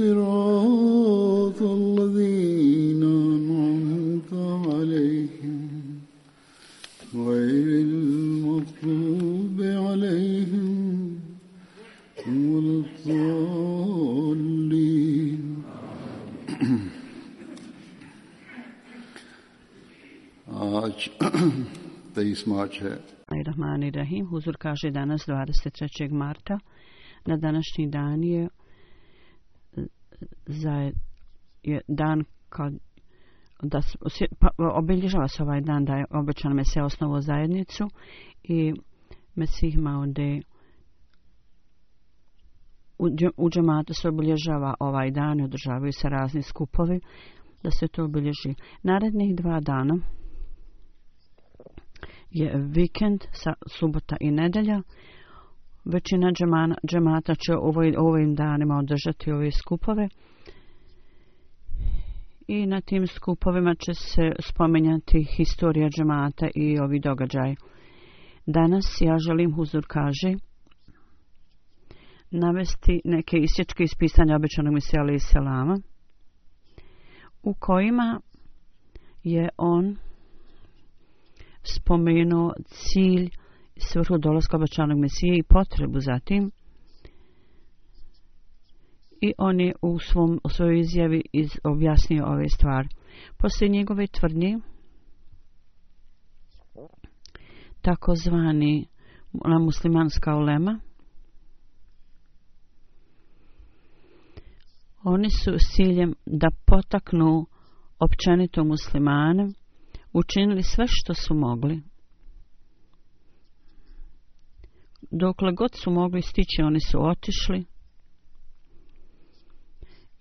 صراط الذين أنعمت عليهم غير المغضوب عليهم ولا الضالين آج 23 مارč je. Rahman i Rahim, Huzur kaže danas 23. marta. Na današnji dan je da je, je dan kad da se, pa, obilježava se ovaj dan da je obećan me se osnovu zajednicu i me svih maude u, u džamatu se obilježava ovaj dan i održavaju se razni skupovi da se to obilježi. Narednih dva dana je vikend sa subota i nedelja. Većina džemana, džemata će ovaj, ovim danima održati ove skupove. I na tim skupovima će se spomenjati historija džemata i ovi događaj. Danas ja želim, Huzur kaže, navesti neke isječke iz pisanja obječanog misjela i selama, u kojima je on spomenuo cilj svrhu dolaska obječanog mesije i potrebu za tim, i on je u, svom, u svojoj izjavi iz, objasnio ove stvari. Poslije njegove tvrdnje, takozvani na muslimanska ulema, oni su s ciljem da potaknu općanito muslimane, učinili sve što su mogli. Dokle god su mogli stići, oni su otišli,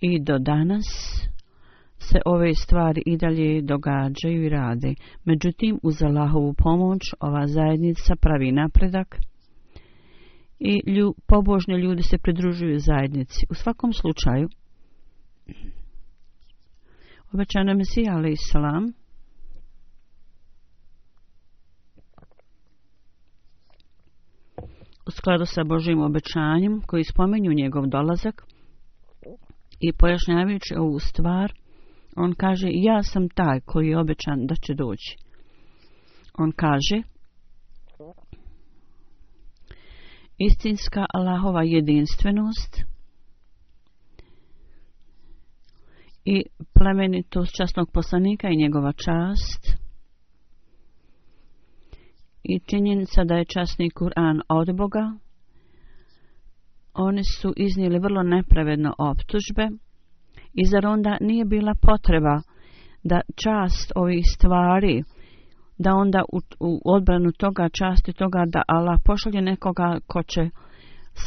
I do danas se ove stvari i dalje događaju i rade. Međutim, uz Allahovu pomoć ova zajednica pravi napredak i lju, pobožni ljudi se pridružuju zajednici. U svakom slučaju, obećana Mesija, ali islam, u skladu sa Božim obećanjem koji spomenju njegov dolazak, i pojašnjavajući ovu stvar, on kaže, ja sam taj koji je obećan da će doći. On kaže, istinska Allahova jedinstvenost i plemenitost častnog poslanika i njegova čast i činjenica da je časni Kur'an od Boga, oni su iznijeli vrlo nepravedno optužbe i zar onda nije bila potreba da čast ovih stvari, da onda u, u odbranu toga časti toga da Allah pošalje nekoga ko će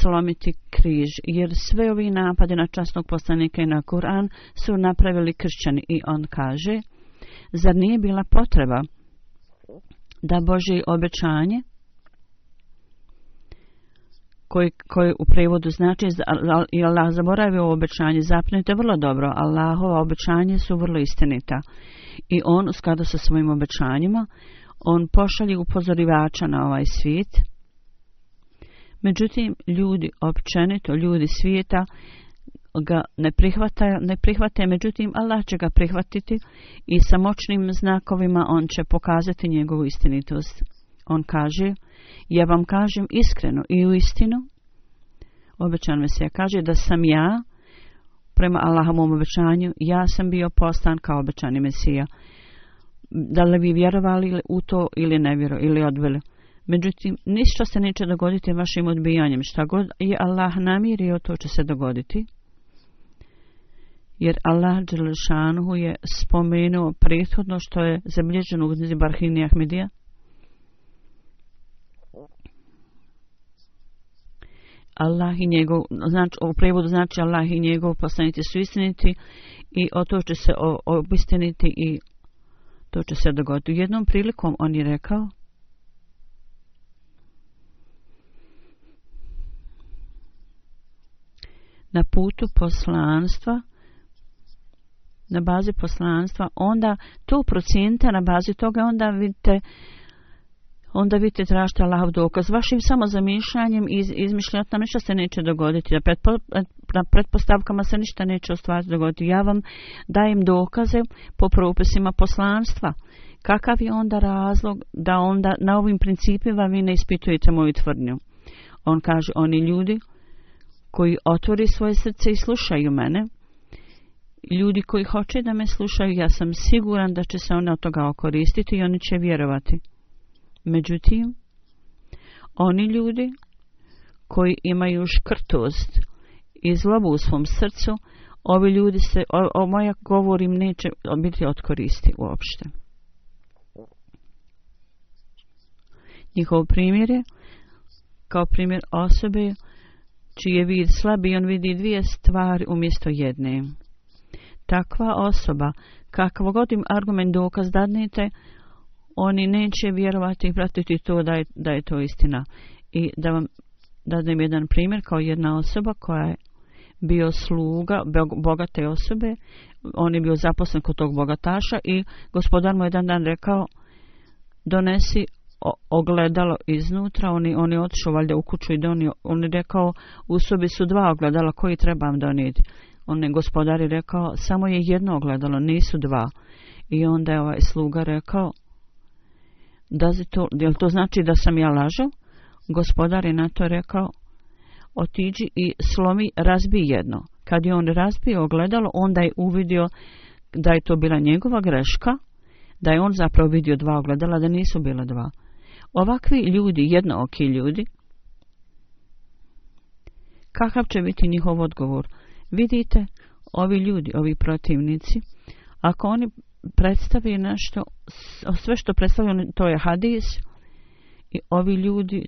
slomiti križ, jer sve ovi napade na častnog poslanika i na Kur'an su napravili kršćani i on kaže, zar nije bila potreba da Boži obećanje, koji, koji u prevodu znači i Allah zaboravi ovo obećanje zapnete vrlo dobro Allahova obećanje su vrlo istinita i on u skladu sa svojim obećanjima on pošalje upozorivača na ovaj svijet međutim ljudi općenito ljudi svijeta ga ne prihvata, ne prihvate, međutim Allah će ga prihvatiti i sa moćnim znakovima on će pokazati njegovu istinitost. On kaže, Ja vam kažem iskreno i u istinu, obećan Mesija kaže da sam ja, prema Allahovom obećanju, ja sam bio postan kao obećani Mesija. Da li vi vjerovali u to ili ne vjero, ili odveli. Međutim, ništa se neće dogoditi vašim odbijanjem. Šta god je Allah namirio, to će se dogoditi. Jer Allah Đelešanuhu je spomenuo prethodno što je zabilježeno u knjizi Barhini Ahmedija, Allah i njegov, znači, u prevodu znači Allah i njegov poslanici su istiniti i o to će se obistiniti i to će se dogoditi. U jednom prilikom on je rekao, na putu poslanstva, na bazi poslanstva, onda to procenta na bazi toga, onda vidite, onda vi te tražite Allahov dokaz. Vašim samozamišljanjem i iz, izmišljanjem ništa se neće dogoditi. Na, pretpo, na pretpostavkama se ništa neće ostvariti dogoditi. Ja vam dajem dokaze po propisima poslanstva. Kakav je onda razlog da onda na ovim principima vi ne ispitujete moju tvrdnju? On kaže, oni ljudi koji otvori svoje srce i slušaju mene, ljudi koji hoće da me slušaju, ja sam siguran da će se oni od toga okoristiti i oni će vjerovati. Međutim, oni ljudi koji imaju škrtost i zlobu u svom srcu, ovi ljudi se, o, o moja govorim, neće biti otkoristi uopšte. Njihov primjer je kao primjer osobe čiji je vid slabi i on vidi dvije stvari umjesto jedne. Takva osoba, kakvogodim argument dokaz dadnete, da oni neće vjerovati i pratiti to da je, da je to istina. I da vam dadem jedan primjer kao jedna osoba koja je bio sluga bogate osobe, on je bio zaposlen kod tog bogataša i gospodar mu jedan dan rekao donesi ogledalo iznutra, oni on je otišao valjda u kuću i donio, on je rekao u sobi su dva ogledala koji trebam donijeti. On je gospodar je rekao samo je jedno ogledalo, nisu dva. I onda je ovaj sluga rekao da li to, je li to znači da sam ja lažao? Gospodar je na to rekao, otiđi i slomi, razbi jedno. Kad je on razbio ogledalo, onda je uvidio da je to bila njegova greška, da je on zapravo vidio dva ogledala, da nisu bila dva. Ovakvi ljudi, jednooki ljudi, kakav će biti njihov odgovor? Vidite, ovi ljudi, ovi protivnici, ako oni predstavi nešto, sve što predstavlja to je hadis i ovi ljudi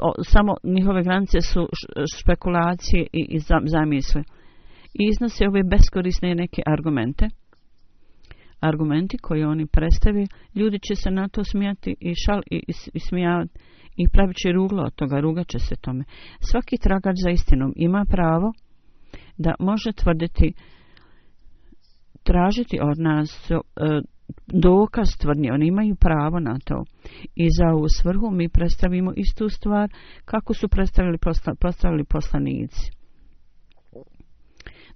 o, samo njihove granice su špekulacije i, i zamisle. I iznose ove beskorisne neke argumente. Argumenti koje oni predstavi, ljudi će se na to smijati i šal i, i, i smijavati i pravi će ruglo od toga, rugaće se tome. Svaki tragač za istinom ima pravo da može tvrditi uh, tražiti od nas e, dokaz tvrdnje, oni imaju pravo na to. I za u svrhu mi predstavimo istu stvar kako su predstavili, posla, predstavili poslanici.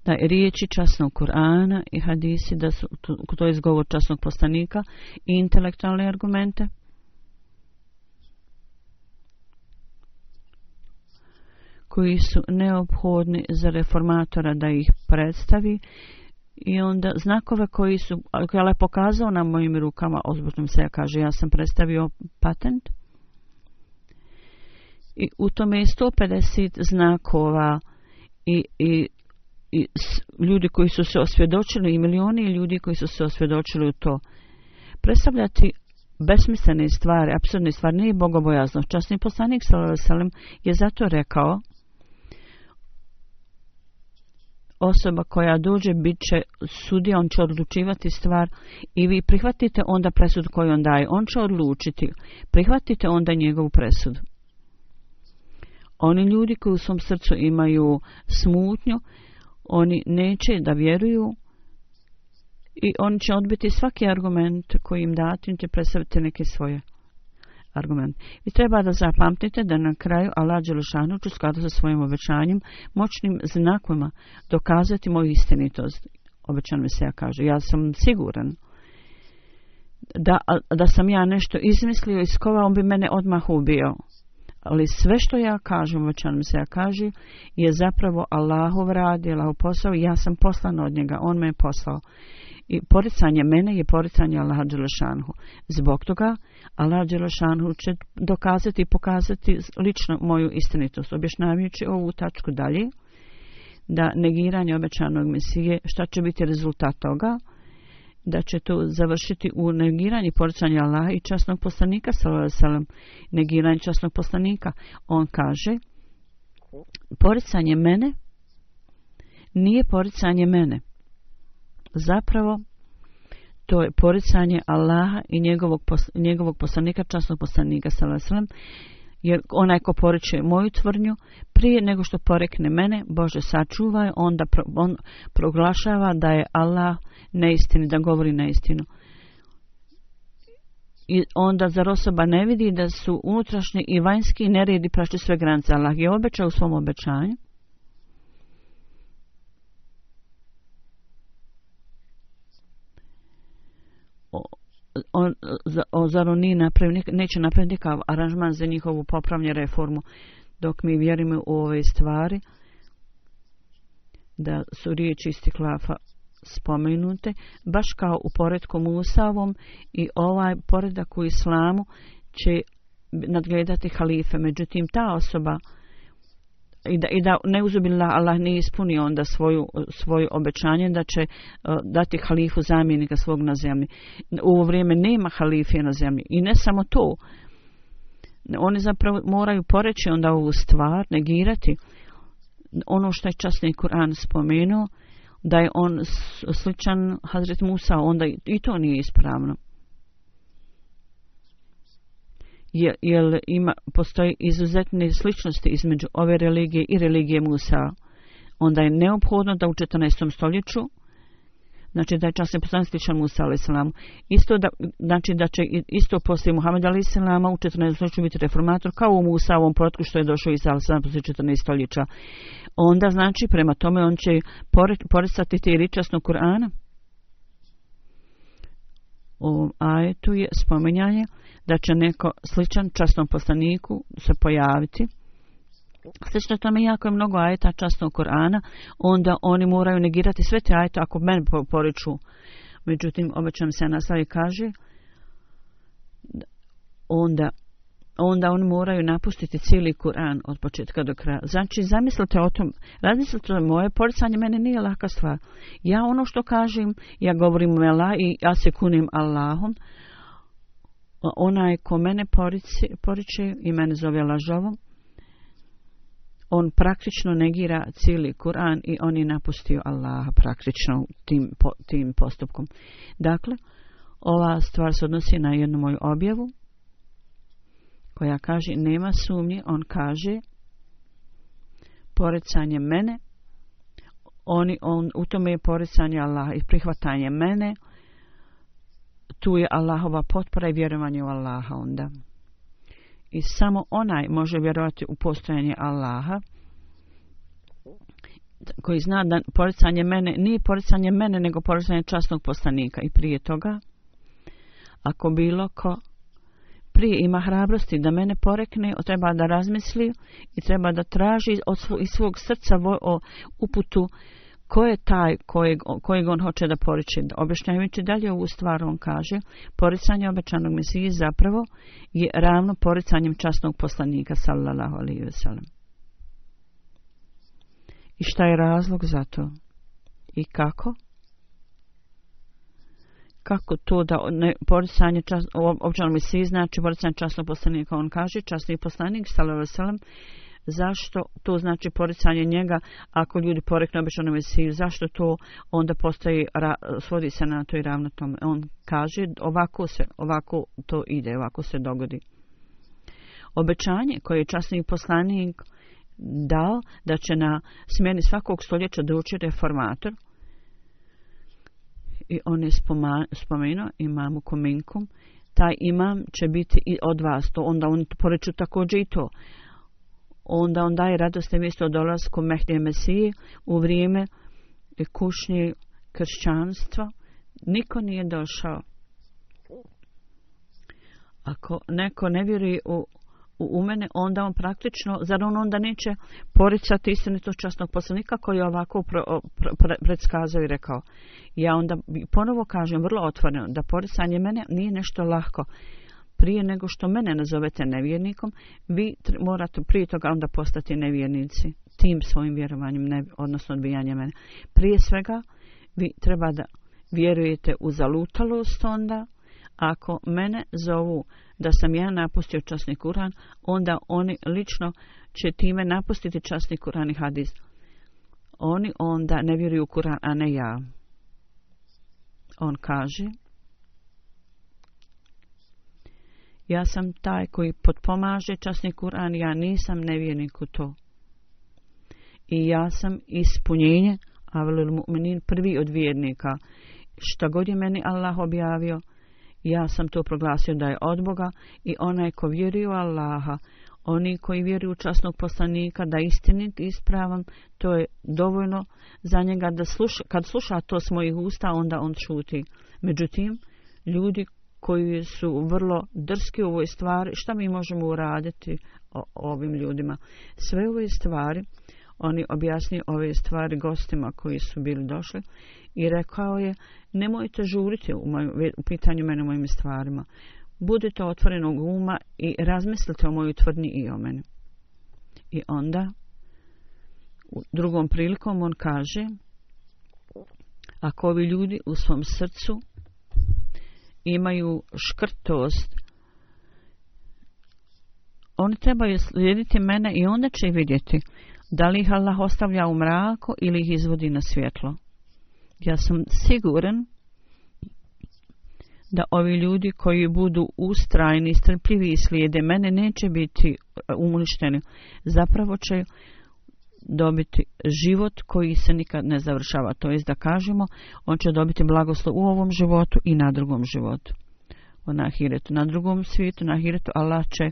Da je riječi časnog Kur'ana i hadisi, da su, to, to je izgovor časnog poslanika i intelektualne argumente. koji su neophodni za reformatora da ih predstavi I onda znakove koji su, koji je pokazao na mojim rukama, ozbrotno se ja kaže, ja sam predstavio patent. I u tome je 150 znakova i, i, i s, ljudi koji su se osvjedočili i milioni ljudi koji su se osvjedočili u to. Predstavljati besmislene stvari, absurdne stvari, nije bogobojazno. Časni poslanik Salim je zato rekao, osoba koja dođe bit će sudija, on će odlučivati stvar i vi prihvatite onda presud koju on daje. On će odlučiti, prihvatite onda njegovu presudu. Oni ljudi koji u svom srcu imaju smutnju, oni neće da vjeruju i oni će odbiti svaki argument koji im dati, im će predstaviti neke svoje argument. Vi treba da zapamtite da na kraju Allah Đelešanu ću skada sa svojim obećanjem moćnim znakovima dokazati moju istinitost. Obećan mi se ja kaže. Ja sam siguran da, da sam ja nešto izmislio i skovao bi mene odmah ubio. Ali sve što ja kažem, već nam se ja kaži, je zapravo Allahov rad, je Allahov posao ja sam poslan od njega, on me je poslao. I poricanje mene je poricanje Allaha Đelešanhu. Zbog toga Allaha Đelešanhu će dokazati i pokazati lično moju istinitost, objašnjavajući ovu tačku dalje, da negiranje obećanog Mesije, šta će biti rezultat toga, da će to završiti u negiranju poricanja Allaha i časnog poslanika, salam, negiranje časnog poslanika. On kaže, poricanje mene nije poricanje mene. Zapravo, to je poricanje Allaha i njegovog, posl njegovog poslanika, časnog poslanika, salam, salam, jer onaj ko poreće moju tvrnju, prije nego što porekne mene, Bože sačuvaj, onda pro, on proglašava da je Allah neistini, da govori neistinu. I onda zar osoba ne vidi da su unutrašnji i vanjski neredi prašli sve granice. Allah je obećao u svom obećanju. o, za, o, napravi, neće napraviti nikakav aranžman za njihovu popravnje reformu dok mi vjerimo u ove stvari da su riječi istiklafa spomenute, baš kao u poredku Musavom i ovaj poredak u islamu će nadgledati halife. Međutim, ta osoba uh, i da, i da ne uzubila Allah ne ispunio onda svoju, svoju obećanje da će eh, dati halifu zamjenika svog na zemlji. U ovo vrijeme nema halife na zemlji i ne samo to. Oni zapravo moraju poreći onda ovu stvar, negirati ono što je časni Kur'an spomenuo, da je on sličan Hazret Musa, onda i to nije ispravno je, je ima, postoji izuzetne sličnosti između ove religije i religije Musa, onda je neophodno da u 14. stoljeću, znači da je časni poslanik sličan Musa ali islam, isto da, znači da će isto poslije Muhammed ali islama u 14. stoljeću biti reformator kao u Musa ovom protku što je došao iz Alisana poslije 14. stoljeća. Onda znači prema tome on će poresati te ričasno Kur'ana. U ovom ajetu je spomenjanje da će neko sličan častnom poslaniku se pojaviti. Slično tome, iako je mnogo ajeta častnog Korana, onda oni moraju negirati sve te ajeta ako meni poriču. Međutim, obećam se nastavi kaže, onda onda oni moraju napustiti cijeli Kur'an od početka do kraja. Znači, zamislite o tom, razmislite o moje poricanje, mene nije laka stvar. Ja ono što kažem, ja govorim mela i ja se kunim Allahom, uh, Pa onaj ko mene poriče, poriče i mene zove lažovom, on praktično negira cijeli Kur'an i on je napustio Allaha praktično tim, po, tim postupkom. Dakle, ova stvar se odnosi na jednu moju objavu koja kaže nema sumnje, on kaže poricanje mene, oni, on, u tome je poricanje Allaha i prihvatanje mene, tu je Allahova potpora i vjerovanje u Allaha onda. I samo onaj može vjerovati u postojanje Allaha, koji zna da poricanje mene nije poricanje mene, nego poricanje časnog poslanika. I prije toga, ako bilo ko prije ima hrabrosti da mene porekne, treba da razmisli i treba da traži od svog, iz svog srca o uputu uh, ko je taj kojeg, kojeg on hoće da poriče. Objašnjajući dalje ovu stvar, on kaže, poricanje obećanog mesiji zapravo je ravno poricanjem časnog poslanika, sallallahu alaihi ve sellem. I šta je razlog za to? I kako? Kako to da ne, poricanje časnog, obećanog mesiji znači poricanje časnog poslanika, on kaže, časni poslanik, sallallahu alaihi ve sellem, zašto to znači poricanje njega ako ljudi poreknu obično mesiju zašto to onda postaje svodi se na to i ravno tome on kaže ovako se ovako to ide ovako se dogodi obećanje koje je časni poslanik dao da će na smjeni svakog stoljeća da uči reformator i on je spomenuo imamu Kominkom taj imam će biti i od vas to onda on poreču također i to onda on daje radosne vijesti o dolazku Mehdi Mesije u vrijeme kušnje kršćanstva. Niko nije došao. Ako neko ne vjeruje u, u, u mene, onda on praktično, zar on onda neće poricati istinitost častnog poslanika koji je ovako pro, pro, pre, predskazao i rekao. Ja onda ponovo kažem vrlo otvoreno da poricanje mene nije nešto lahko prije nego što mene nazovete nevjernikom, vi morate prije toga onda postati nevjernici tim svojim vjerovanjem, ne, odnosno odbijanjem mene. Prije svega, vi treba da vjerujete u zalutalost onda, ako mene zovu da sam ja napustio časni Kur'an, onda oni lično će time napustiti časni Kur'an i hadis. Oni onda ne vjeruju u Kur'an, a ne ja. On kaže, ja sam taj koji potpomaže časni Kur'an, ja nisam nevjernik u to. I ja sam ispunjenje, a velil mu'minin prvi od vjernika. Šta god je meni Allah objavio, ja sam to proglasio da je od Boga i onaj ko vjeruje u Allaha, oni koji vjeruju časnog poslanika da istinit ispravan, to je dovoljno za njega da sluša, kad sluša to s mojih usta, onda on šuti. Međutim, ljudi koji su vrlo drski u ovoj stvari, šta mi možemo uraditi ovim ljudima. Sve ove stvari, oni objasni ove stvari gostima koji su bili došli i rekao je, nemojte žuriti u, moj, u pitanju mene u mojim stvarima. Budite otvorenog uma i razmislite o mojoj tvrdni i o meni. I onda, u drugom prilikom, on kaže, ako ovi ljudi u svom srcu imaju škrtost. Oni trebaju slijediti mene i onda će vidjeti da li ih Allah ostavlja u mraku ili ih izvodi na svjetlo. Ja sam siguran da ovi ljudi koji budu ustrajni, strpljivi i slijede mene neće biti umuništeni. E, Zapravo će dobiti život koji se nikad ne završava. To je da kažemo, on će dobiti blagoslov u ovom životu i na drugom životu. U nahiretu, na drugom svijetu, na hiretu, Allah će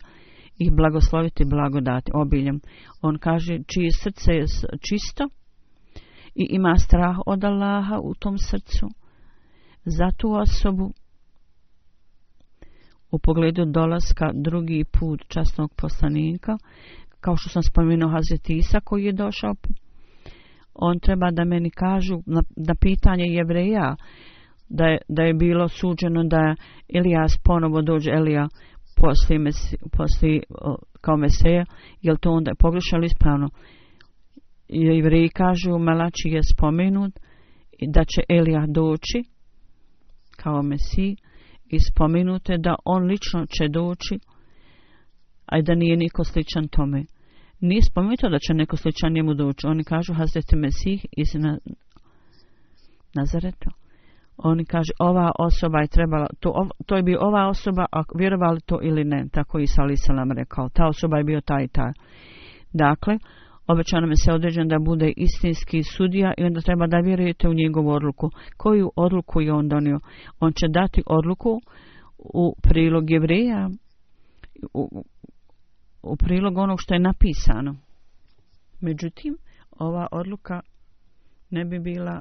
ih blagosloviti, blagodati, obiljem. On kaže, čije srce je čisto i ima strah od Allaha u tom srcu, za tu osobu u pogledu dolaska drugi put častnog poslanika, kao što sam spomenuo Hazret Isa koji je došao, on treba da meni kažu na, na pitanje jevreja da je, da je bilo suđeno da Elijas ponovo dođe Elija poslije, mesi, poslije kao Meseja, jel to onda je pogrešao ili ispravno? Jevreji kažu, Malači je spomenut da će Elija doći kao Mesij i spomenute da on lično će doći a da nije niko sličan tome. Nije spomenuto da će neko sličan njemu doći. Oni kažu Hazreti Mesih iz na... Nazareta. Oni kaže ova osoba je trebala, to, ov, to je bi ova osoba, ako vjerovali to ili ne, tako i sa Lisalam rekao. Ta osoba je bio taj i taj. Dakle, obećano mi se određen da bude istinski sudija i onda treba da vjerujete u njegovu odluku. Koju odluku je on donio? On će dati odluku u prilog jevreja, u, u prilog onog što je napisano. Međutim, ova odluka ne bi bila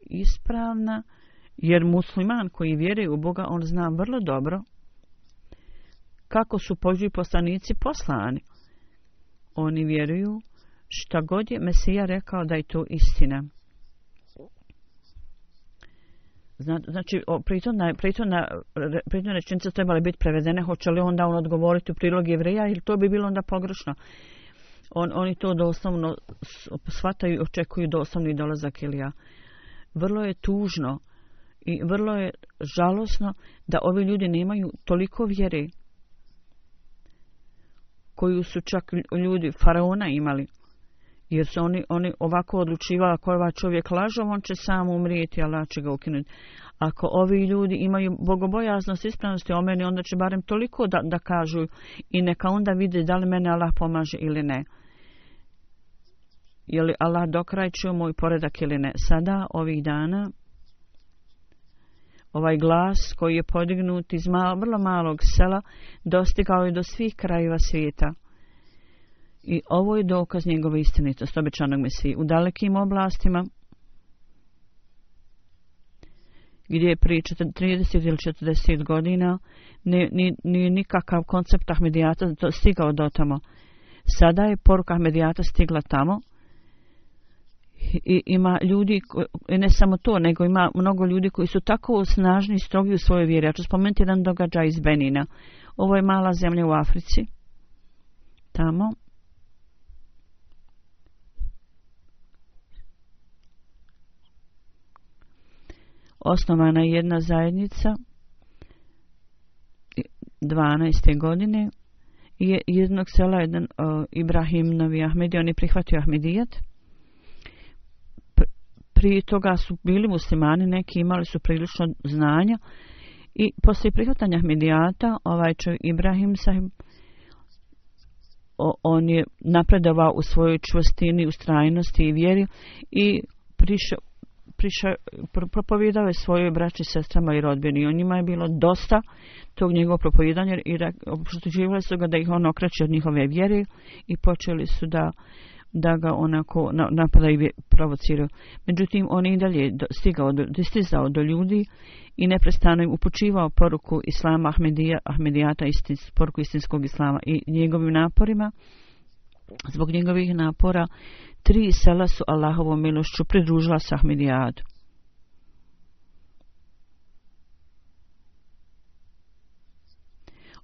ispravna, jer musliman koji vjeruje u Boga, on zna vrlo dobro kako su pođu poslanici poslani. Oni vjeruju šta god je Mesija rekao da je to istina. Zna, znači, prethodna, prethodna, prethodna rečenica trebala biti prevedene, hoće li onda on odgovoriti u prilog jevreja ili to bi bilo onda pogrešno. On, oni to doslovno shvataju i očekuju doslovni dolazak Ilija. Vrlo je tužno i vrlo je žalosno da ovi ljudi nemaju toliko vjere koju su čak ljudi faraona imali. Jer se oni, oni ovako odlučiva ako ova čovjek laže, on će sam umrijeti, ali će ga ukinuti. Ako ovi ljudi imaju bogobojaznost ispravnosti o meni, onda će barem toliko da, da kažu i neka onda vide da li mene Allah pomaže ili ne. Je li Allah dokrajčio moj poredak ili ne? Sada, ovih dana, ovaj glas koji je podignut iz malo, vrlo malog sela dostigao je do svih krajeva svijeta i ovo je dokaz njegove istinitost obećanog mesiji u dalekim oblastima gdje je prije 30 ili 40 godina nije nikakav koncept Ahmedijata to stigao do tamo. Sada je poruka Ahmedijata stigla tamo i ima ljudi, ne samo to, nego ima mnogo ljudi koji su tako snažni i strogi u svojoj vjeri. Ja ću spomenuti jedan događaj iz Benina. Ovo je mala zemlja u Africi. Tamo osnovana jedna zajednica 12. godine i jednog sela jedan o, Ibrahim Novi Ahmedi, oni prihvatio Ahmedijat. Prije toga su bili muslimani, neki imali su prilično znanja i poslije prihvatanja Ahmedijata, ovaj čovjek Ibrahim sahib, o, on je napredovao u svojoj čvrstini, u strajnosti i vjeri i prišao, priša, propovjedao je svojoj braći, sestrama i rodbini. O njima je bilo dosta tog njegovog propovjedanja i opustuđivali su ga da ih on okreće od njihove vjere i počeli su da da ga onako napada i provociraju. Međutim, on je i dalje stigao do, stizao do ljudi i neprestano im upučivao poruku islama Ahmedija, Ahmedijata, istins, poruku istinskog islama i njegovim naporima. Zbog njegovih napora tri sela su Allahovom milošću pridružila Sahminijadu.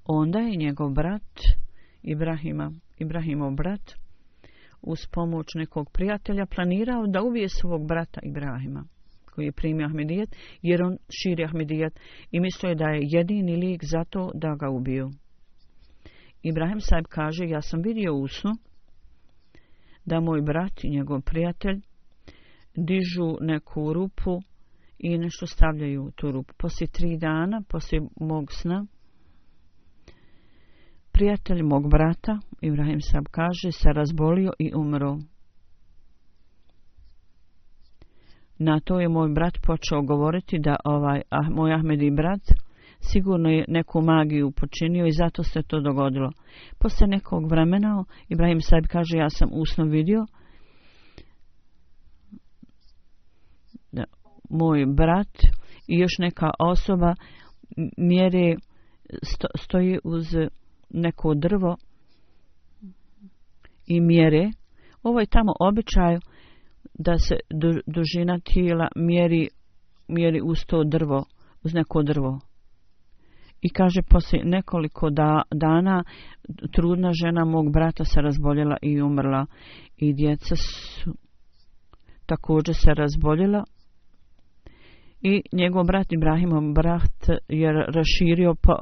Onda je njegov brat, Ibrahima, Ibrahimov brat, uz pomoć nekog prijatelja planirao da ubije svog brata Ibrahima, koji je primio Ahmedijet, jer on širi Ahmedijet i mislio je da je jedini lik zato da ga ubiju. Ibrahim sajb kaže, ja sam vidio usnu, da moj brat i njegov prijatelj dižu neku rupu i nešto stavljaju tu rupu. Poslije tri dana, poslije mog sna, prijatelj mog brata, Ibrahim Sab kaže, se razbolio i umro. Na to je moj brat počeo govoriti da ovaj ah, moj Ahmedi brat sigurno je neku magiju počinio i zato se to dogodilo. Posle nekog vremena, Ibrahim sebi kaže, ja sam usno vidio da moj brat i još neka osoba mjere sto, stoji uz neko drvo i mjere. Ovo je tamo običaj da se dužina tijela mjeri, mjeri uz to drvo, uz neko drvo. I kaže, poslije nekoliko da, dana trudna žena mog brata se razboljela i umrla. I djeca su također se razboljela. I njegov brat Ibrahimov brat je raširio, po,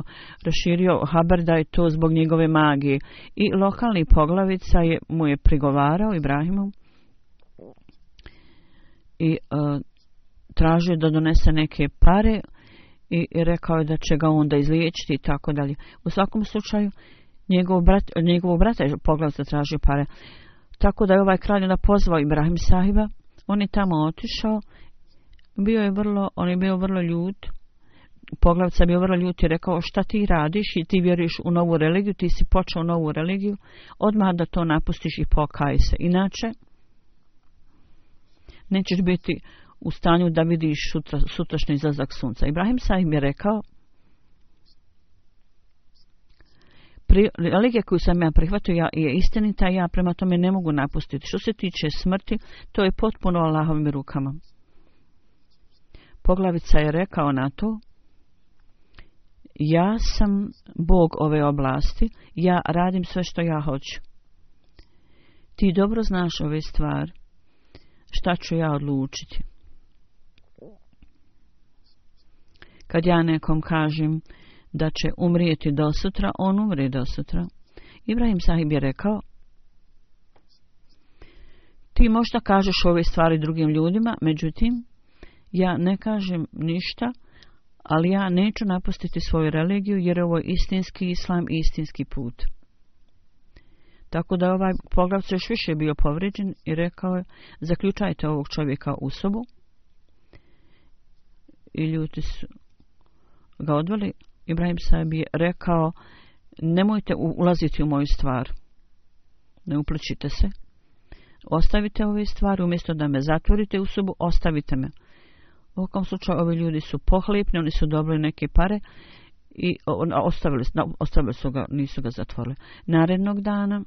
raširio Haber da je to zbog njegove magije. I lokalni poglavica je, mu je prigovarao Ibrahimov i uh, tražio da donese neke pare i rekao je da će ga onda izliječiti i tako dalje. U svakom slučaju, njegov brat, njegovog brata je pogled se tražio pare. Tako da je ovaj kralj onda pozvao Ibrahim sahiba. On je tamo otišao. Bio je vrlo, on je bio vrlo ljut. Poglavca bio vrlo ljut i rekao šta ti radiš i ti vjeriš u novu religiju, ti si počeo novu religiju, odmah da to napustiš i pokaj se. Inače, nećeš biti u stanju da vidiš sutra, sutrašnji izlazak sunca. Ibrahim Sahim je rekao, pri, religija koju sam ja prihvatio ja, je istinita, ja prema tome ne mogu napustiti. Što se tiče smrti, to je potpuno Allahovim rukama. Poglavica je rekao na to, ja sam Bog ove oblasti, ja radim sve što ja hoću. Ti dobro znaš ove stvari, šta ću ja odlučiti. Kad ja nekom kažem da će umrijeti do sutra, on umri do sutra. Ibrahim sahib je rekao, ti možda kažeš ove stvari drugim ljudima, međutim, ja ne kažem ništa, ali ja neću napustiti svoju religiju jer ovo je istinski islam i istinski put. Tako da ovaj poglavce još više bio povređen i rekao je, zaključajte ovog čovjeka u sobu. I ljuti su, ga odveli, Ibrahim sahib je rekao, nemojte ulaziti u moju stvar, ne uplećite se, ostavite ove stvari, umjesto da me zatvorite u sobu, ostavite me. U ovakvom slučaju ovi ljudi su pohlipni, oni su dobili neke pare i ostavili, ostavili su ga, nisu ga zatvorili. Narednog dana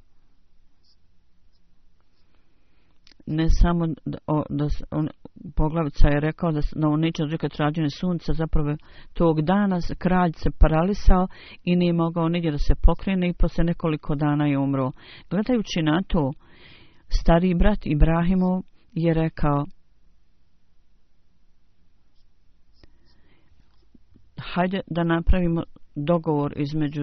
ne samo da, o, da on poglavica je rekao da na onićo dok je trađeno sunce zapravo tog dana kralj se paralisao i nije mogao nigdje da se pokrene i posle nekoliko dana je umro gledajući na to stari brat Ibrahimo je rekao hajde da napravimo dogovor između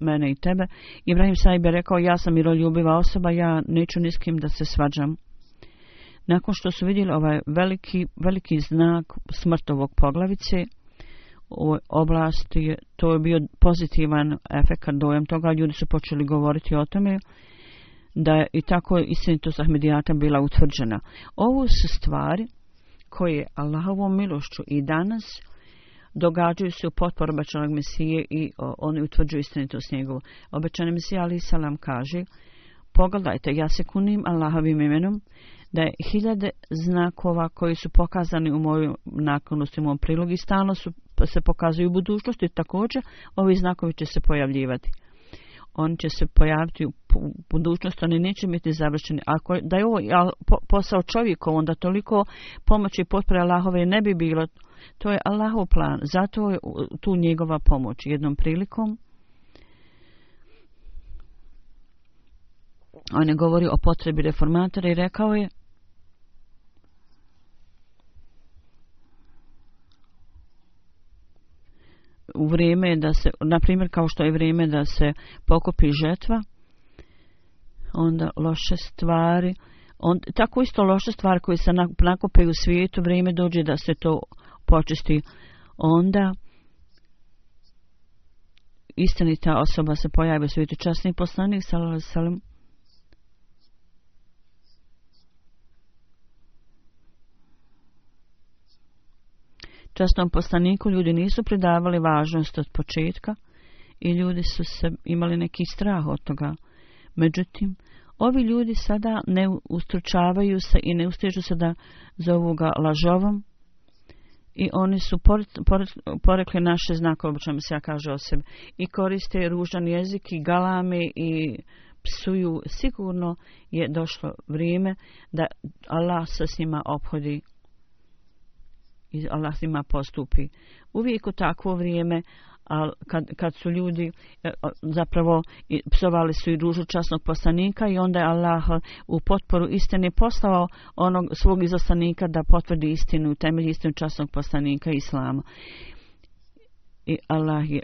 mene i tebe. Ibrahim Saib je rekao, ja sam miroljubiva osoba, ja neću niskim da se svađam nakon što su vidjeli ovaj veliki, veliki znak smrtovog poglavice u oblasti, to je bio pozitivan efekt dojem toga, ljudi su počeli govoriti o tome, da je i tako istinitost Ahmedijata bila utvrđena. Ovo su stvari koje Allahovom milošću i danas događaju se u potporu obećanog Mesije i o, oni utvrđuju istinitost njegovu. Obećani Mesije Ali Salam kaže, pogledajte, ja se kunim Allahovim imenom, da je hiljade znakova koji su pokazani u mojoj naklonosti, u mom prilogu i stalno su, se pokazuju u budućnosti, također ovi znakovi će se pojavljivati. On će se pojaviti u budućnosti, oni neće biti završeni. Ako da je ovo ja, posao čovjekov, onda toliko pomoći i potpore Allahove ne bi bilo. To je Allahov plan, zato je tu njegova pomoć. Jednom prilikom On je govorio o potrebi reformatora i rekao je u vrijeme da se, na primjer kao što je vrijeme da se pokopi žetva, onda loše stvari, on, tako isto loše stvari koje se nakupe u svijetu, vrijeme dođe da se to počisti, onda istinita osoba se pojavi u svijetu časni poslanik, salam, salam, Časnom poslaniku ljudi nisu pridavali važnost od početka i ljudi su se imali neki strah od toga. Međutim, ovi ljudi sada ne ustručavaju se i ne ustežu se da zovu ga lažovom i oni su porekli naše znakove, o čemu se ja kaže o sebi, i koriste ružan jezik i galame i psuju. Sigurno je došlo vrijeme da Allah se s njima obhodi i Allah s njima postupi. Uvijek u takvo vrijeme, al kad, kad su ljudi e, zapravo psovali su i dužu časnog poslanika i onda je Allah u potporu istine poslao onog svog izostanika da potvrdi istinu i temelj istinu časnog poslanika Islama. I Allah je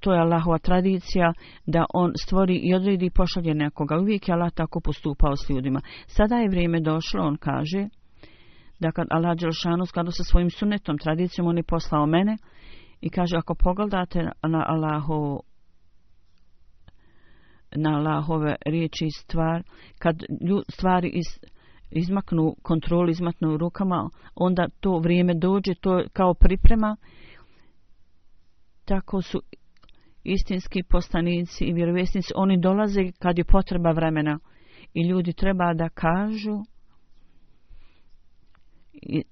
to je Allahova tradicija da on stvori i odredi i pošalje nekoga. Uvijek je Allah tako postupao s ljudima. Sada je vrijeme došlo, on kaže, da kad Allah Đelšanu skladu sa svojim sunnetom, tradicijom, on je poslao mene i kaže, ako pogledate na Allaho na Allahove riječi i stvar, kad stvari iz, izmaknu kontrol, izmaknu rukama, onda to vrijeme dođe, to je kao priprema. Tako su istinski postanici i vjerovjesnici, oni dolaze kad je potreba vremena i ljudi treba da kažu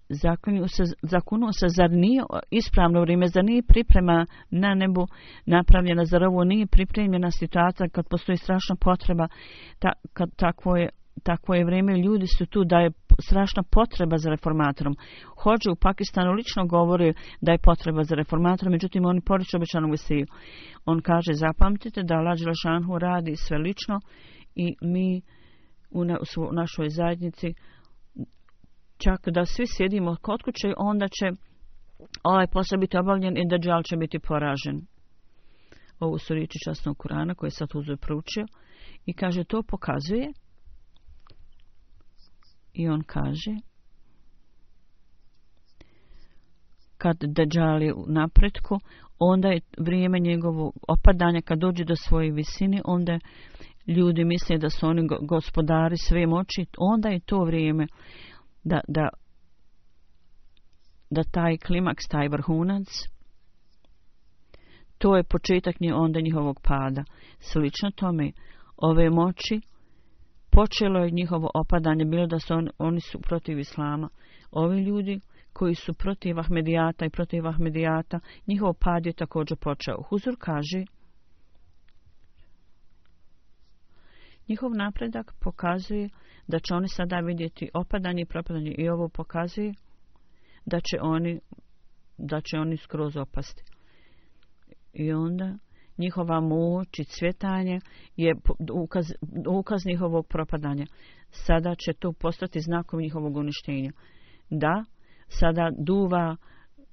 zakunio se, zakunio se, zar nije ispravno vrijeme, zar nije priprema na nebu napravljena, zar ovo nije pripremljena situacija kad postoji strašna potreba, ta, kad takvo je, takvo je vrijeme, ljudi su tu da je strašna potreba za reformatorom. Hođe u Pakistanu lično govori da je potreba za reformatorom, međutim oni poriče obećanom vesiju. On kaže, zapamtite da Lađe Lešanhu radi sve lično i mi u, na, u našoj zajednici uh, čak da svi sjedimo kod kuće, onda će ovaj posao biti obavljen i Dajjal će biti poražen. Ovo su riječi častnog Kurana koje je sad uzor proučio i kaže to pokazuje i on kaže kad Dajjal je u napretku, onda je vrijeme njegovo opadanja, kad dođe do svoje visine, onda ljudi misle da su oni gospodari sve moći, onda je to vrijeme da, da, da taj klimaks, taj vrhunac, to je početak nje onda njihovog pada. Slično tome, ove moći, počelo je njihovo opadanje, bilo da su oni, oni su protiv islama. Ovi ljudi koji su protiv Ahmedijata i protiv Ahmedijata, njihov pad je također počeo. Huzur kaže, njihov napredak pokazuje da će oni sada vidjeti opadanje i propadanje i ovo pokazuje da će oni da će oni skroz opasti. I onda njihova moć i cvjetanje je ukaz, ukaz njihovog propadanja. Sada će to postati znakom njihovog uništenja. Da, sada duva uh,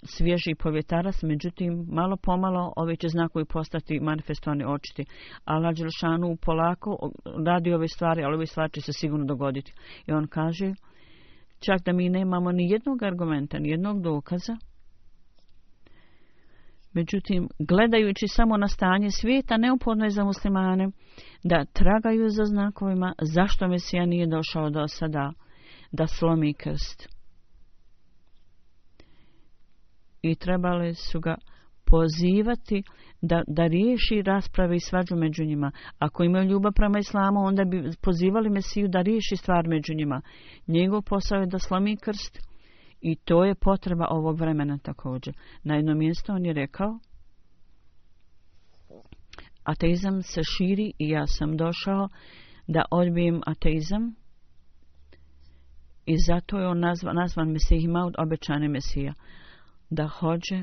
svježi povjetarac, međutim, malo pomalo ovi će znakovi postati manifestovani očiti. Allah Đelšanu polako radi ove stvari, ali ove stvari će se sigurno dogoditi. I on kaže, čak da mi nemamo ni jednog argumenta, ni jednog dokaza, Međutim, gledajući samo na stanje svijeta, neophodno je za muslimane da tragaju za znakovima zašto Mesija nije došao do sada da slomi krst. i trebali su ga pozivati da, da riješi rasprave i svađu među njima. Ako imaju ljubav prema islamu, onda bi pozivali Mesiju da riješi stvar među njima. Njegov posao je da slomi krst i to je potreba ovog vremena također. Na jedno mjesto on je rekao, ateizam se širi i ja sam došao da odbijem ateizam. I zato je on nazvan, nazvan Mesih Maud, obećane Mesija. Mesija da hođe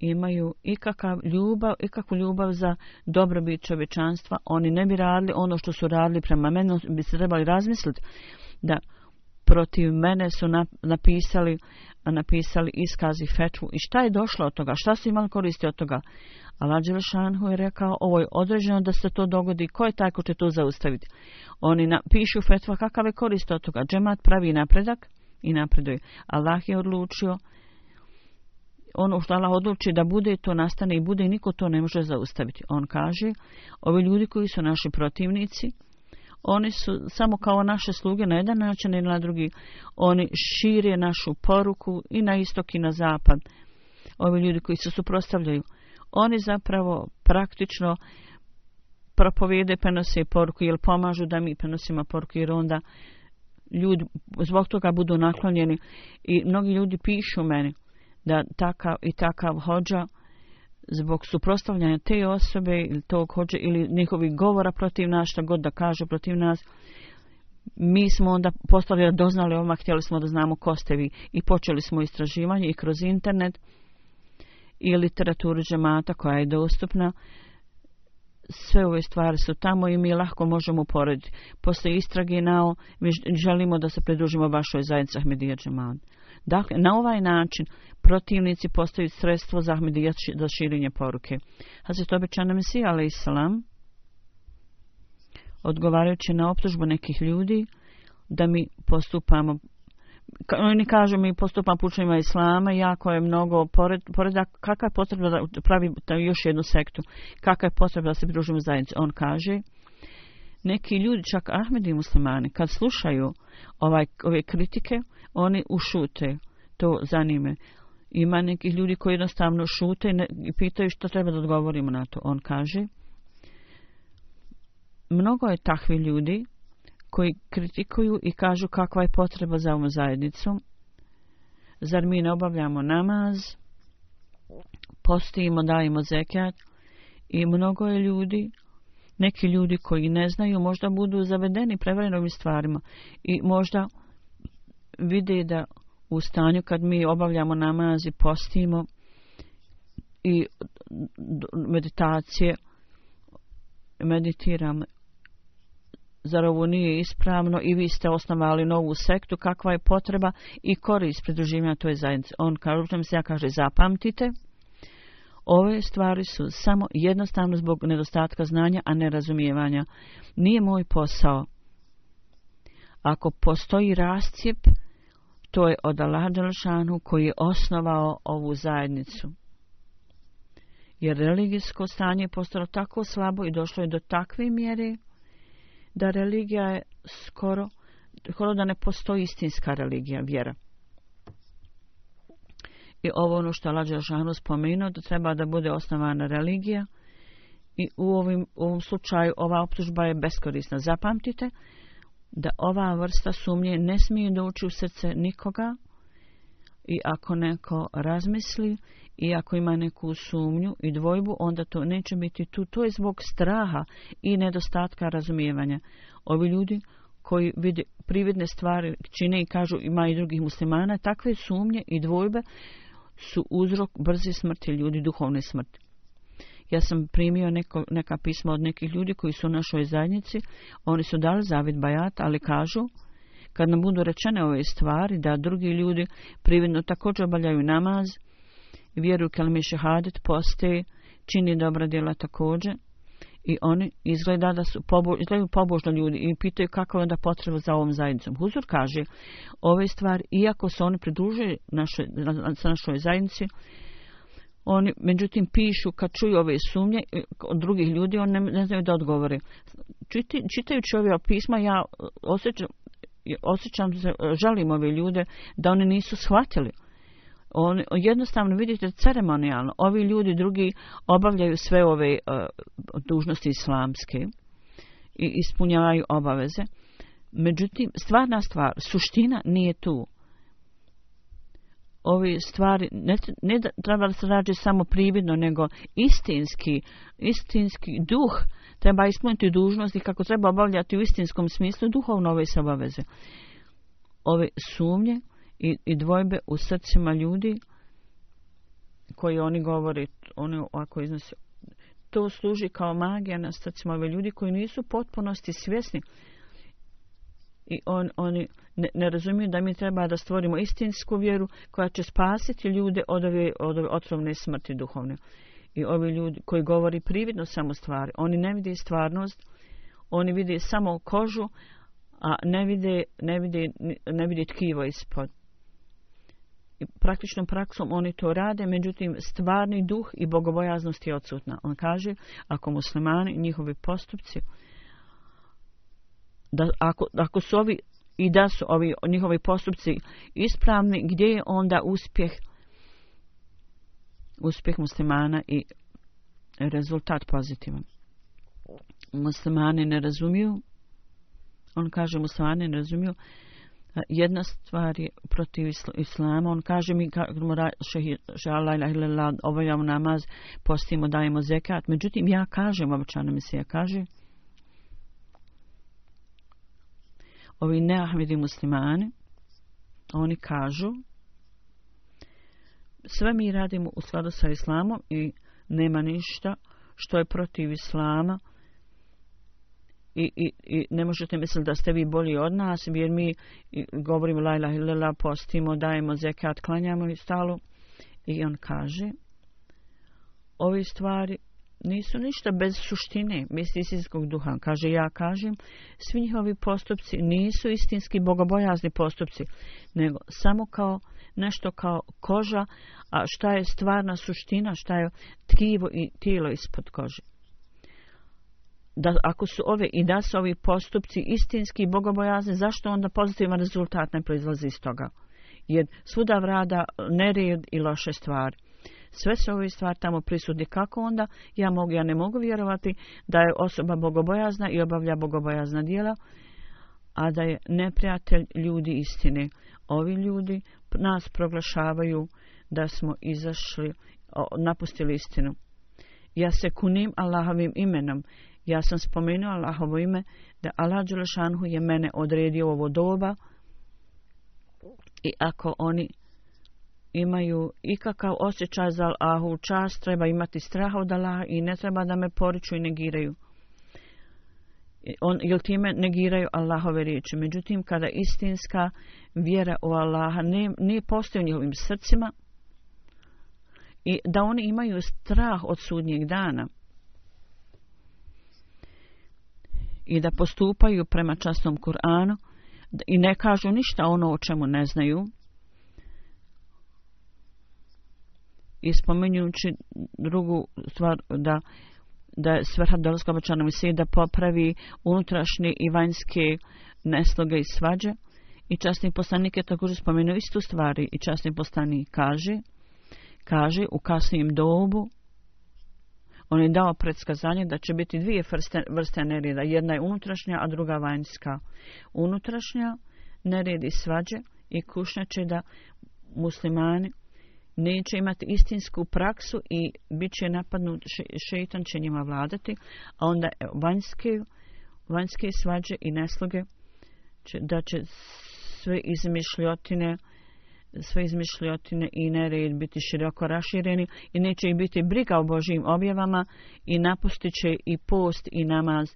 imaju ikakav ljubav, ikakvu ljubav za dobrobit čovečanstva, oni ne bi radili ono što su radili prema meni, bi se trebali razmisliti da protiv mene su napisali napisali iskazi fetvu i šta je došlo od toga, šta su imali koristi od toga. Aladžel Šanhu je rekao, ovo je određeno da se to dogodi, ko je taj ko će to zaustaviti? Oni napišu fetva kakav je korist od toga, džemat pravi napredak i napreduje. Allah je odlučio, ono što Allah odluči da bude, to nastane i bude i niko to ne može zaustaviti. On kaže, ovi ljudi koji su naši protivnici, oni su samo kao naše sluge na jedan način i na drugi. Oni šire našu poruku i na istok i na zapad. Ovi ljudi koji se suprostavljaju, oni zapravo praktično propovede, prenose poruku ili pomažu da mi prenosimo poruku jer onda ljudi zbog toga budu naklonjeni i mnogi ljudi pišu meni da takav i takav hođa zbog suprostavljanja te osobe ili tog hođa ili njihovih govora protiv nas, šta god da kažu protiv nas, mi smo onda postali da doznali ovoma, htjeli smo da znamo ko ste vi i počeli smo istraživanje i kroz internet i literaturu džemata koja je dostupna. Sve ove stvari su tamo i mi lahko možemo porediti. Posle istrage nao, mi želimo da se predružimo vašoj zajednici Ahmedija džemata. Dakle, na ovaj način protivnici postaju sredstvo za Ahmedijat za širinje poruke. Hazret obećana Mesija, ala islam, odgovarajući na optužbu nekih ljudi, da mi postupamo oni kažu mi postupam pučnjima islama jako je mnogo pored, pored kakva je potreba da pravi da još jednu sektu kakva je potreba da se pridružimo zajednici on kaže neki ljudi čak Ahmedi muslimani kad slušaju ovaj ove kritike oni ušute to zanime. Ima nekih ljudi koji jednostavno šute i pitaju što treba da odgovorimo na to. On kaže, mnogo je takvi ljudi koji kritikuju i kažu kakva je potreba za ovom zajednicom. Zar mi ne obavljamo namaz, postijemo, dajemo zekijat i mnogo je ljudi, neki ljudi koji ne znaju, možda budu zavedeni prevarenovim stvarima i možda vide da u stanju kad mi obavljamo namaz i postimo i meditacije meditiram zar ovo nije ispravno i vi ste osnovali novu sektu kakva je potreba i korist pridruživanja toj zajednici on kaže se ja kaže zapamtite Ove stvari su samo jednostavno zbog nedostatka znanja, a ne razumijevanja. Nije moj posao. Ako postoji rascijep, to je od Aladalšanu koji je osnovao ovu zajednicu. Jer religijsko stanje je postalo tako slabo i došlo je do takve mjere da religija je skoro, skoro da ne postoji istinska religija, vjera. I ovo ono što Lađe Žanu spomenuo, da treba da bude osnovana religija. I u ovim, u ovom slučaju ova optužba je beskorisna. Zapamtite, da ova vrsta sumnje ne smije doći u srce nikoga i ako neko razmisli i ako ima neku sumnju i dvojbu, onda to neće biti tu. To je zbog straha i nedostatka razumijevanja. Ovi ljudi koji vide prividne stvari čine i kažu ima i drugih muslimana, takve sumnje i dvojbe su uzrok brze smrti ljudi, duhovne smrti ja sam primio neko, neka pisma od nekih ljudi koji su u našoj zajednici. Oni su dali zavid bajat, ali kažu, kad nam budu rečene ove stvari, da drugi ljudi prividno također obaljaju namaz, vjeruju kelmi šehadet, posteje, čini dobra djela također. I oni izgleda da su pobo, izgledaju pobožno ljudi i pitaju kako je onda potreba za ovom zajednicom. Huzur kaže, ove stvari, iako se oni pridružuju naše, na, na, našoj zajednici, oni međutim pišu kad čuju ove sumnje e, od drugih ljudi, on ne, ne znaju da odgovore. Čiti, čitajući ove pisma ja e, osjećam, e, osjećam se, želim ove ljude da oni nisu shvatili. On, jednostavno vidite ceremonijalno, ovi ljudi drugi obavljaju sve ove uh, dužnosti islamske i ispunjavaju obaveze. Međutim, stvarna stvar, suština nije tu ove stvari ne, ne treba da se rađe samo prividno, nego istinski, istinski duh treba ispuniti dužnosti kako treba obavljati u istinskom smislu duhovno ove se obaveze. Ove sumnje i, i dvojbe u srcima ljudi koji oni govori, oni ako iznose, to služi kao magija na srcima ove ljudi koji nisu potpunosti svjesni i on, oni ne, ne razumiju da mi treba da stvorimo istinsku vjeru koja će spasiti ljude od ove, od ove otrovne smrti duhovne. I ovi ljudi koji govori prividno samo stvari, oni ne vide stvarnost, oni vide samo kožu, a ne vide, ne vide, ne vide tkivo ispod. I praktičnom praksom oni to rade, međutim stvarni duh i bogobojaznost je odsutna. On kaže, ako muslimani njihovi postupci uh, da ako, ako su ovi i da su ovi njihovi postupci ispravni, gdje je onda uspjeh uspjeh muslimana i rezultat pozitivan. Muslimani ne razumiju, on kaže muslimani ne razumiju, jedna stvar je protiv islama, on kaže mi kako šala ilah ilah ovajamo namaz, postimo, dajemo zekat, međutim ja kažem, običano mi se ja kažem, ovi neahmedi muslimani, oni kažu, sve mi radimo u skladu sa islamom i nema ništa što je protiv islama i, i, i ne možete misliti da ste vi bolji od nas jer mi govorimo lajla hilala, postimo, dajemo zekat, klanjamo i stalo. I on kaže, ove stvari nisu ništa bez suštine, misli istinskog duha. Kaže, ja kažem, svi njihovi postupci nisu istinski bogobojazni postupci, nego samo kao nešto kao koža, a šta je stvarna suština, šta je tkivo i tijelo ispod kože. Da, ako su ove i da su ovi postupci istinski bogobojazni, zašto onda pozitivan rezultat ne proizlazi iz toga? Jer svuda vrada nered i loše stvari sve se ove stvari tamo prisudni. Kako onda? Ja mogu, ja ne mogu vjerovati da je osoba bogobojazna i obavlja bogobojazna dijela, a da je neprijatelj ljudi istine. Ovi ljudi nas proglašavaju da smo izašli, napustili istinu. Ja se kunim Allahovim imenom. Ja sam spomenuo Allahovo ime da Allah Đelešanhu je mene odredio ovo doba i ako oni imaju ikakav osjećaj za Allahovu čast, treba imati strah od Allaha i ne treba da me poriču i negiraju. On, jer time negiraju Allahove riječi. Međutim, kada istinska vjera u Allaha ne, ne postoji u njihovim srcima i da oni imaju strah od sudnjeg dana i da postupaju prema častom Kur'anu i ne kažu ništa ono o čemu ne znaju, i spomenjući drugu stvar da da je svrha dolazka obačanom i da popravi unutrašnje i vanjske nesloge i svađe. I častni poslanik je također spomenuo istu stvari i častni poslanik kaže, kaže u kasnijem dobu on je dao predskazanje da će biti dvije vrste, vrste nerijeda. Jedna je unutrašnja, a druga vanjska. Unutrašnja nerijedi svađe i kušnja će da muslimani neće imati istinsku praksu i bit će napadnut, šeitan će njima vladati, a onda e, vanjske, vanjske svađe i nesluge će, da će sve izmišljotine sve izmišljotine i nered biti široko rašireni i neće ih biti briga o Božijim objavama i napustit će i post i namaz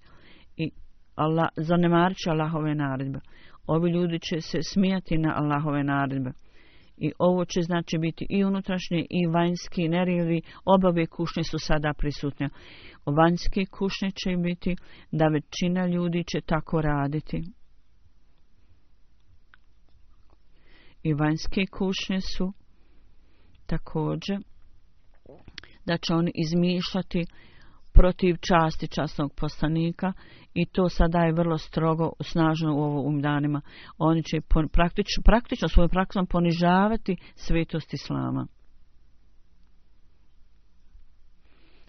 i Allah, zanemarit će Allahove naredbe. Ovi ljudi će se smijati na Allahove naredbe. I ovo će znači biti i unutrašnje i vanjski nerijevi. Obave kušnje su sada prisutne. Vanjske kušnje će biti da većina ljudi će tako raditi. I vanjske kušnje su također da će oni izmišljati uh, protiv časti časnog poslanika i to sada je vrlo strogo, snažno u ovo umdanima. Oni će praktično, praktično svojom praksom ponižavati svetost Islama.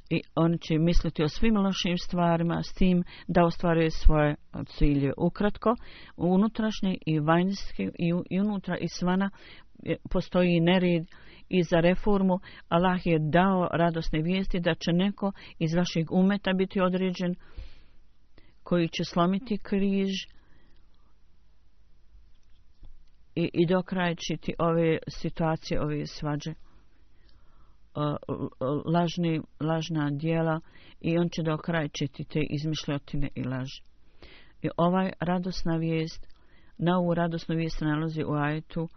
I oni će misliti o svim lošim stvarima s tim da ostvaruje svoje cilje ukratko, unutrašnje i vanjske i, i unutra i svana postoji nered. Uh, i za reformu, Allah je dao radosne vijesti da će neko iz vašeg umeta biti određen koji će slomiti križ i, i dokrajčiti ove situacije, ove svađe, lažni, lažna dijela i on će dokrajčiti te izmišljotine i laži. I ovaj radosna vijest, na ovu radosnu vijest se nalazi u ajetu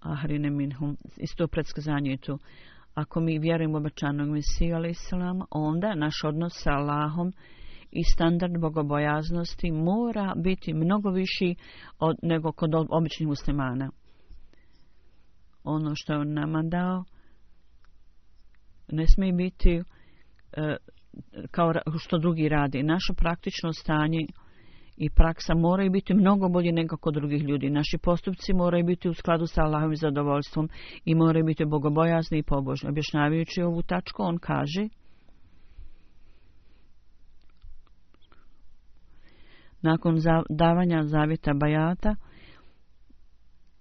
ahrine minhum. Isto predskazanje je tu. Ako mi vjerujemo obačanog Mesiju, ali islam, onda naš odnos sa Allahom i standard bogobojaznosti mora biti mnogo viši od, nego kod običnih muslimana. Ono što je on nama dao ne smije biti e, kao što drugi radi. Naše praktično stanje i praksa moraju biti mnogo bolje nego kod drugih ljudi. Naši postupci moraju biti u skladu sa Allahovim zadovoljstvom i moraju biti bogobojazni i pobožni. Objašnjavajući ovu tačku, on kaže... Nakon davanja zavjeta Bajata,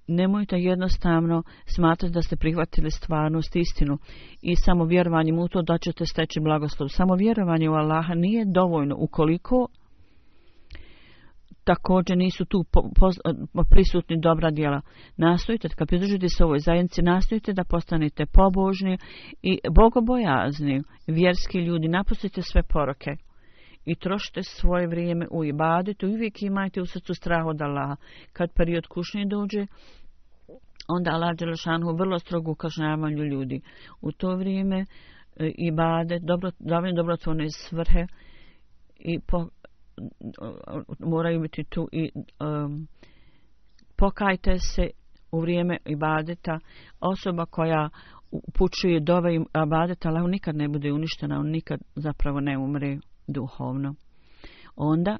nemojte jednostavno smatrati da ste prihvatili stvarnost istinu i samo vjerovanjem u to da ćete steći blagoslov. Samo vjerovanje u Allaha nije dovoljno ukoliko također nisu tu po, po, po, prisutni dobra djela. Nastojite, kad pridružite se ovoj zajednici, nastojite da postanete pobožni i bogobojazni, vjerski ljudi, napustite sve poroke i trošite svoje vrijeme u ibadetu i uvijek imajte u srcu strah od Allaha. Kad period kušnje dođe, onda Allah Đelešanhu vrlo strogo ukažnjavanju ljudi. U to vrijeme e, ibadet, dobro, dobro, dobro svrhe i po, Uh, moraju biti tu i um, pokajte se u vrijeme ibadeta osoba koja upućuje dove ibadeta ali on nikad ne bude uništena on nikad zapravo ne umre duhovno onda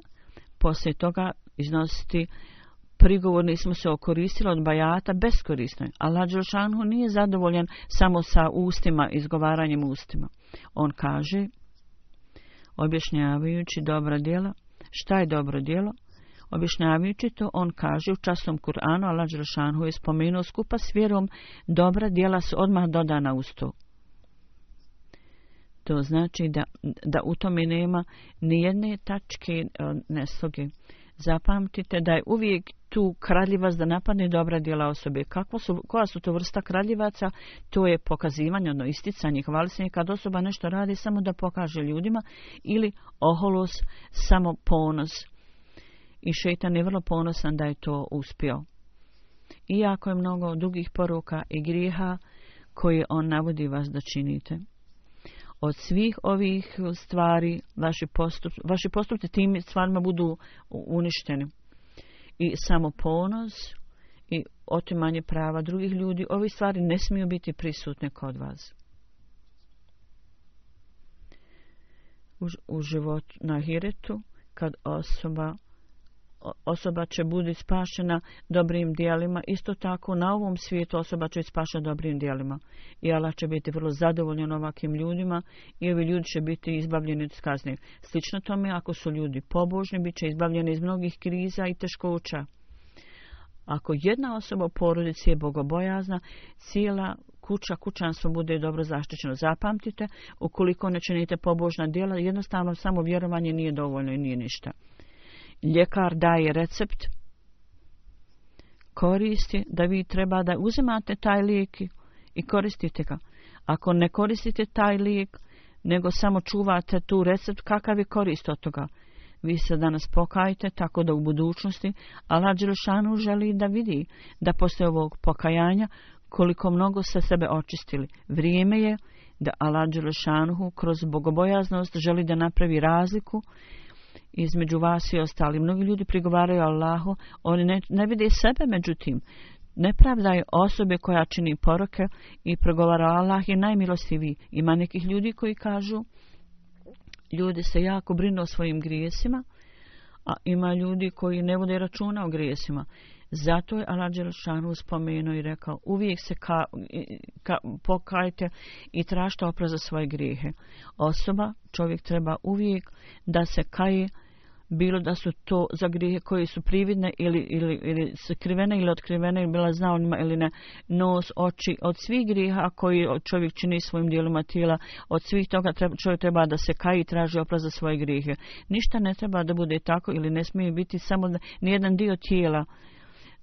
poslije toga iznositi prigovor nismo se okoristili od bajata beskorisno je. Allah Đelšanhu nije zadovoljan samo sa ustima, izgovaranjem ustima. On kaže, objašnjavajući dobra djela, Šta je dobro djelo? Objašnjavajući to, on kaže u časnom Kur'anu, Allah Đerašanhu je spomenuo skupa s vjerom, dobra djela su odmah dodana uz to. To znači da, da u tome nema nijedne tačke e, nesloge. Ne zapamtite da je uvijek tu kradljivac da napadne dobra djela osobe. Kako su, koja su to vrsta kradljivaca? To je pokazivanje, ono isticanje, hvalisanje kad osoba nešto radi samo da pokaže ljudima ili oholos, samo ponos. I šeitan je vrlo ponosan da je to uspio. Iako je mnogo dugih poruka i griha koje on navodi vas da činite od svih ovih stvari vaši postupci, vaši postupci tim stvarima budu uništeni. I samo ponos i otimanje prava drugih ljudi, ovi stvari ne smiju biti prisutne kod vas. U, u životu na hiretu, kad osoba osoba će bude spašena dobrim dijelima. Isto tako na ovom svijetu osoba će spašena dobrim dijelima. I Allah će biti vrlo zadovoljen ovakim ljudima i ovi ljudi će biti izbavljeni od skazne. Slično tome, ako su ljudi pobožni, bit će izbavljeni iz mnogih kriza i teškoća. Ako jedna osoba u porodici je bogobojazna, cijela kuća, kućanstvo bude dobro zaštićeno. Zapamtite, ukoliko ne činite pobožna dijela, jednostavno samo vjerovanje nije dovoljno i nije ništa ljekar daje recept, koristi da vi treba da uzimate taj lijek i koristite ga. Ako ne koristite taj lijek, nego samo čuvate tu recept, kakav je korist od toga? Vi se danas pokajte, tako da u budućnosti Allah Đelšanu želi da vidi da posle ovog pokajanja koliko mnogo se sebe očistili. Vrijeme je da Allah Đelšanu kroz bogobojaznost želi da napravi razliku između vas i ostali. Mnogi ljudi prigovaraju Allahu, oni ne, ne vide sebe međutim. Nepravda je osobe koja čini poroke i progovara Allah je najmilostiviji. Ima nekih ljudi koji kažu, ljudi se jako brinu o svojim grijesima, a ima ljudi koji ne vode računa o grijesima. Zato je Allah Đelšanu spomenuo i rekao, uvijek se ka, ka, pokajte i tražite opraz za svoje grijehe. Osoba, čovjek treba uvijek da se kaje, bilo da su to za grijehe koje su prividne ili, ili, ili skrivene ili otkrivene ili bila zna onima ili ne nos, oči, od svih grijeha koji čovjek čini svojim dijelima tijela od svih toga treba, čovjek treba da se kaji i traži oprav za svoje grijehe ništa ne treba da bude tako ili ne smije biti samo da, nijedan dio tijela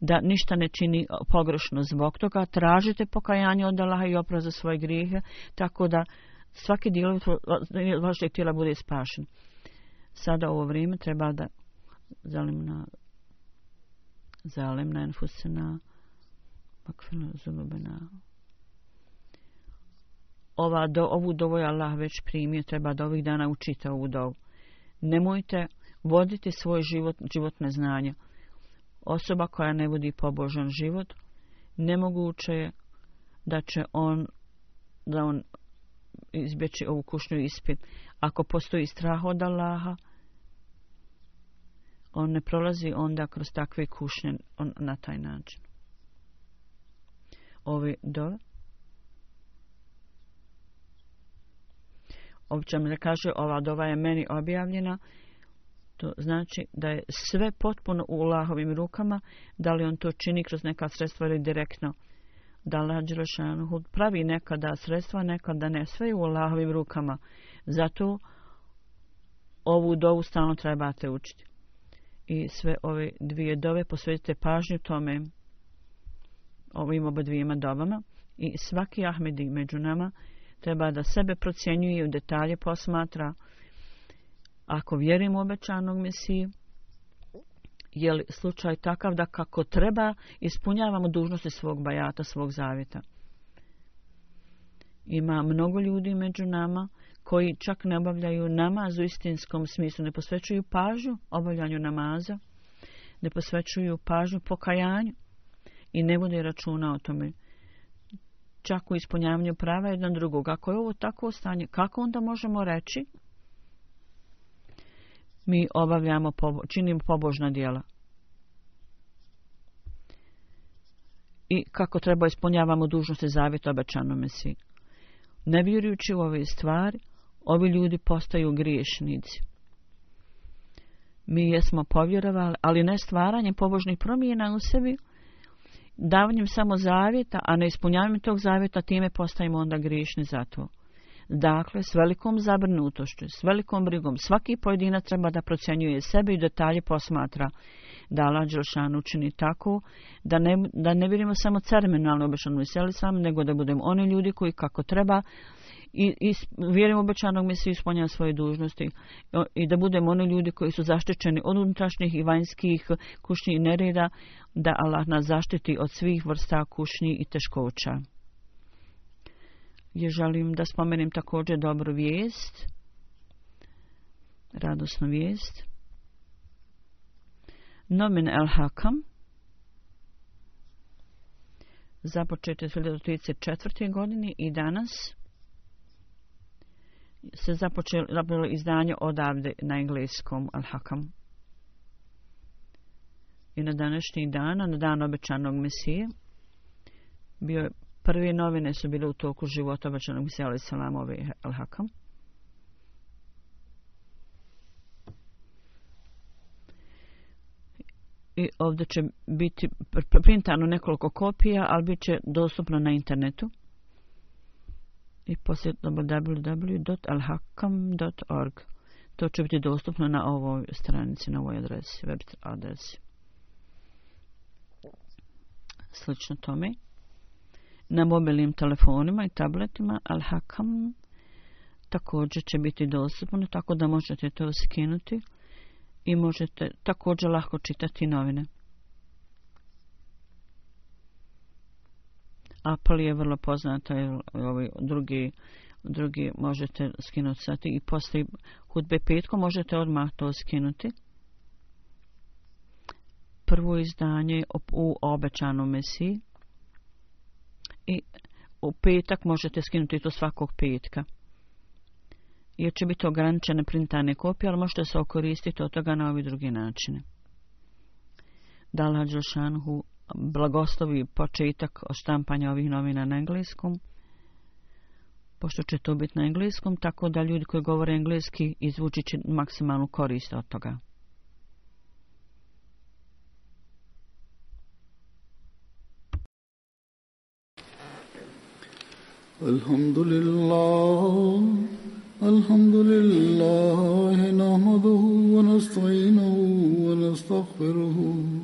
da ništa ne čini pogrošno zbog toga tražite pokajanje od Allaha i oprav za svoje grijehe tako da svaki dio vašeg tijela bude spašen sada ovo vrijeme treba da zalim na zalim na enfusena makfena zubena ova do, ovu dovu je Allah već primio treba da ovih dana učite ovu dovu nemojte voditi svoj život životne znanja osoba koja ne vodi pobožan život nemoguće je da će on da on izbjeći ovu kušnju ispit ako postoji strah od Allaha, on ne prolazi onda kroz takve kušnje on, na taj način. Ovi dole. Opće mi da kaže, ova dova je meni objavljena. To znači da je sve potpuno u Allahovim rukama, da li on to čini kroz neka sredstva ili direktno. Da li Hadžilošanuhu pravi nekada sredstva, nekada ne, sve je u Allahovim rukama. Zato ovu dovu stalno trebate učiti. I sve ove dvije dove posvetite pažnju tome ovim oba dvijema dobama. I svaki Ahmedi među nama treba da sebe procjenjuje u detalje posmatra ako vjerimo obećanog Mesiju, je li slučaj takav da kako treba ispunjavamo dužnosti svog bajata, svog zavjeta. Ima mnogo ljudi među nama koji koji čak ne obavljaju namaz u istinskom smislu, ne posvećuju pažnju obavljanju namaza, ne posvećuju pažnju pokajanju i ne bude računa o tome čak u ispunjavanju prava jedan drugog. Ako je ovo tako stanje, kako onda možemo reći mi obavljamo, pobo, činimo pobožna dijela? I kako treba ispunjavamo dužnosti zavjeta obećanome svi? Ne vjerujući u ove stvari, ovi ljudi postaju griješnici. Mi jesmo povjerovali, ali ne stvaranje pobožnih promjena u sebi, davanjem samo zavjeta, a ne ispunjavanjem tog zavjeta, time postajemo onda griješni za to. Dakle, s velikom zabrnutošću, s velikom brigom, svaki pojedina treba da procenjuje sebe i detalje posmatra da Lađelšan učini tako, da ne, da ne vidimo samo cerminalno obešanu veseli sam, nego da budemo oni ljudi koji kako treba i, i vjerujem obećanog mesija ispunjava svoje dužnosti i da budemo oni ljudi koji su zaštićeni od unutrašnjih i vanjskih kušnji i nereda, da Allah nas zaštiti od svih vrsta kušnji i teškoća. Je želim da spomenem također dobru vijest, radosnu vijest. Nomin El Hakam, započete 1934. godine i danas, se započelo izdanje odavde na engleskom Al-Hakam. I na današnji dan, na dan obećanog Mesije, bio je, prve novine su bile u toku života obećanog Mesije, ali salam ove ovaj Al-Hakam. I ovdje će biti printano nekoliko kopija, ali bit će dostupno na internetu i posjetno www.alhakam.org. To će biti dostupno na ovoj stranici, na ovoj adresi, web adresi. Slično tome, na mobilnim telefonima i tabletima Alhakam također će biti dostupno, tako da možete to skinuti i možete također lahko čitati novine. Apple je vrlo poznata i ovaj drugi drugi možete skinuti sati i posle hudbe petko možete odmah to skinuti. Prvo izdanje u obećanom mesiji i u petak možete skinuti to svakog petka. Jer će biti ograničene printane kopije, ali možete se okoristiti od toga na ovi drugi načine. Dala Đošanhu blagoslovi početak štampanja ovih novina na engleskom, pošto će to biti na engleskom, tako da ljudi koji govore engleski izvući će maksimalnu korist od toga. الحمد لله الحمد لله نحمده ونستعينه ونستغفره ونستغفره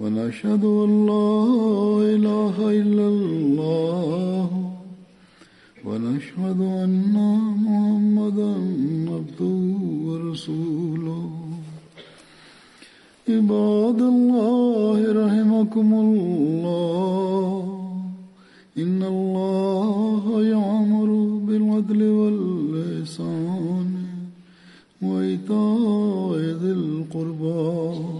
ونشهد أن لا إله إلا الله ونشهد أن محمدا عبده ورسوله عباد الله رحمكم الله إن الله يعمر بالعدل واللسان وإيتاء ذي القربان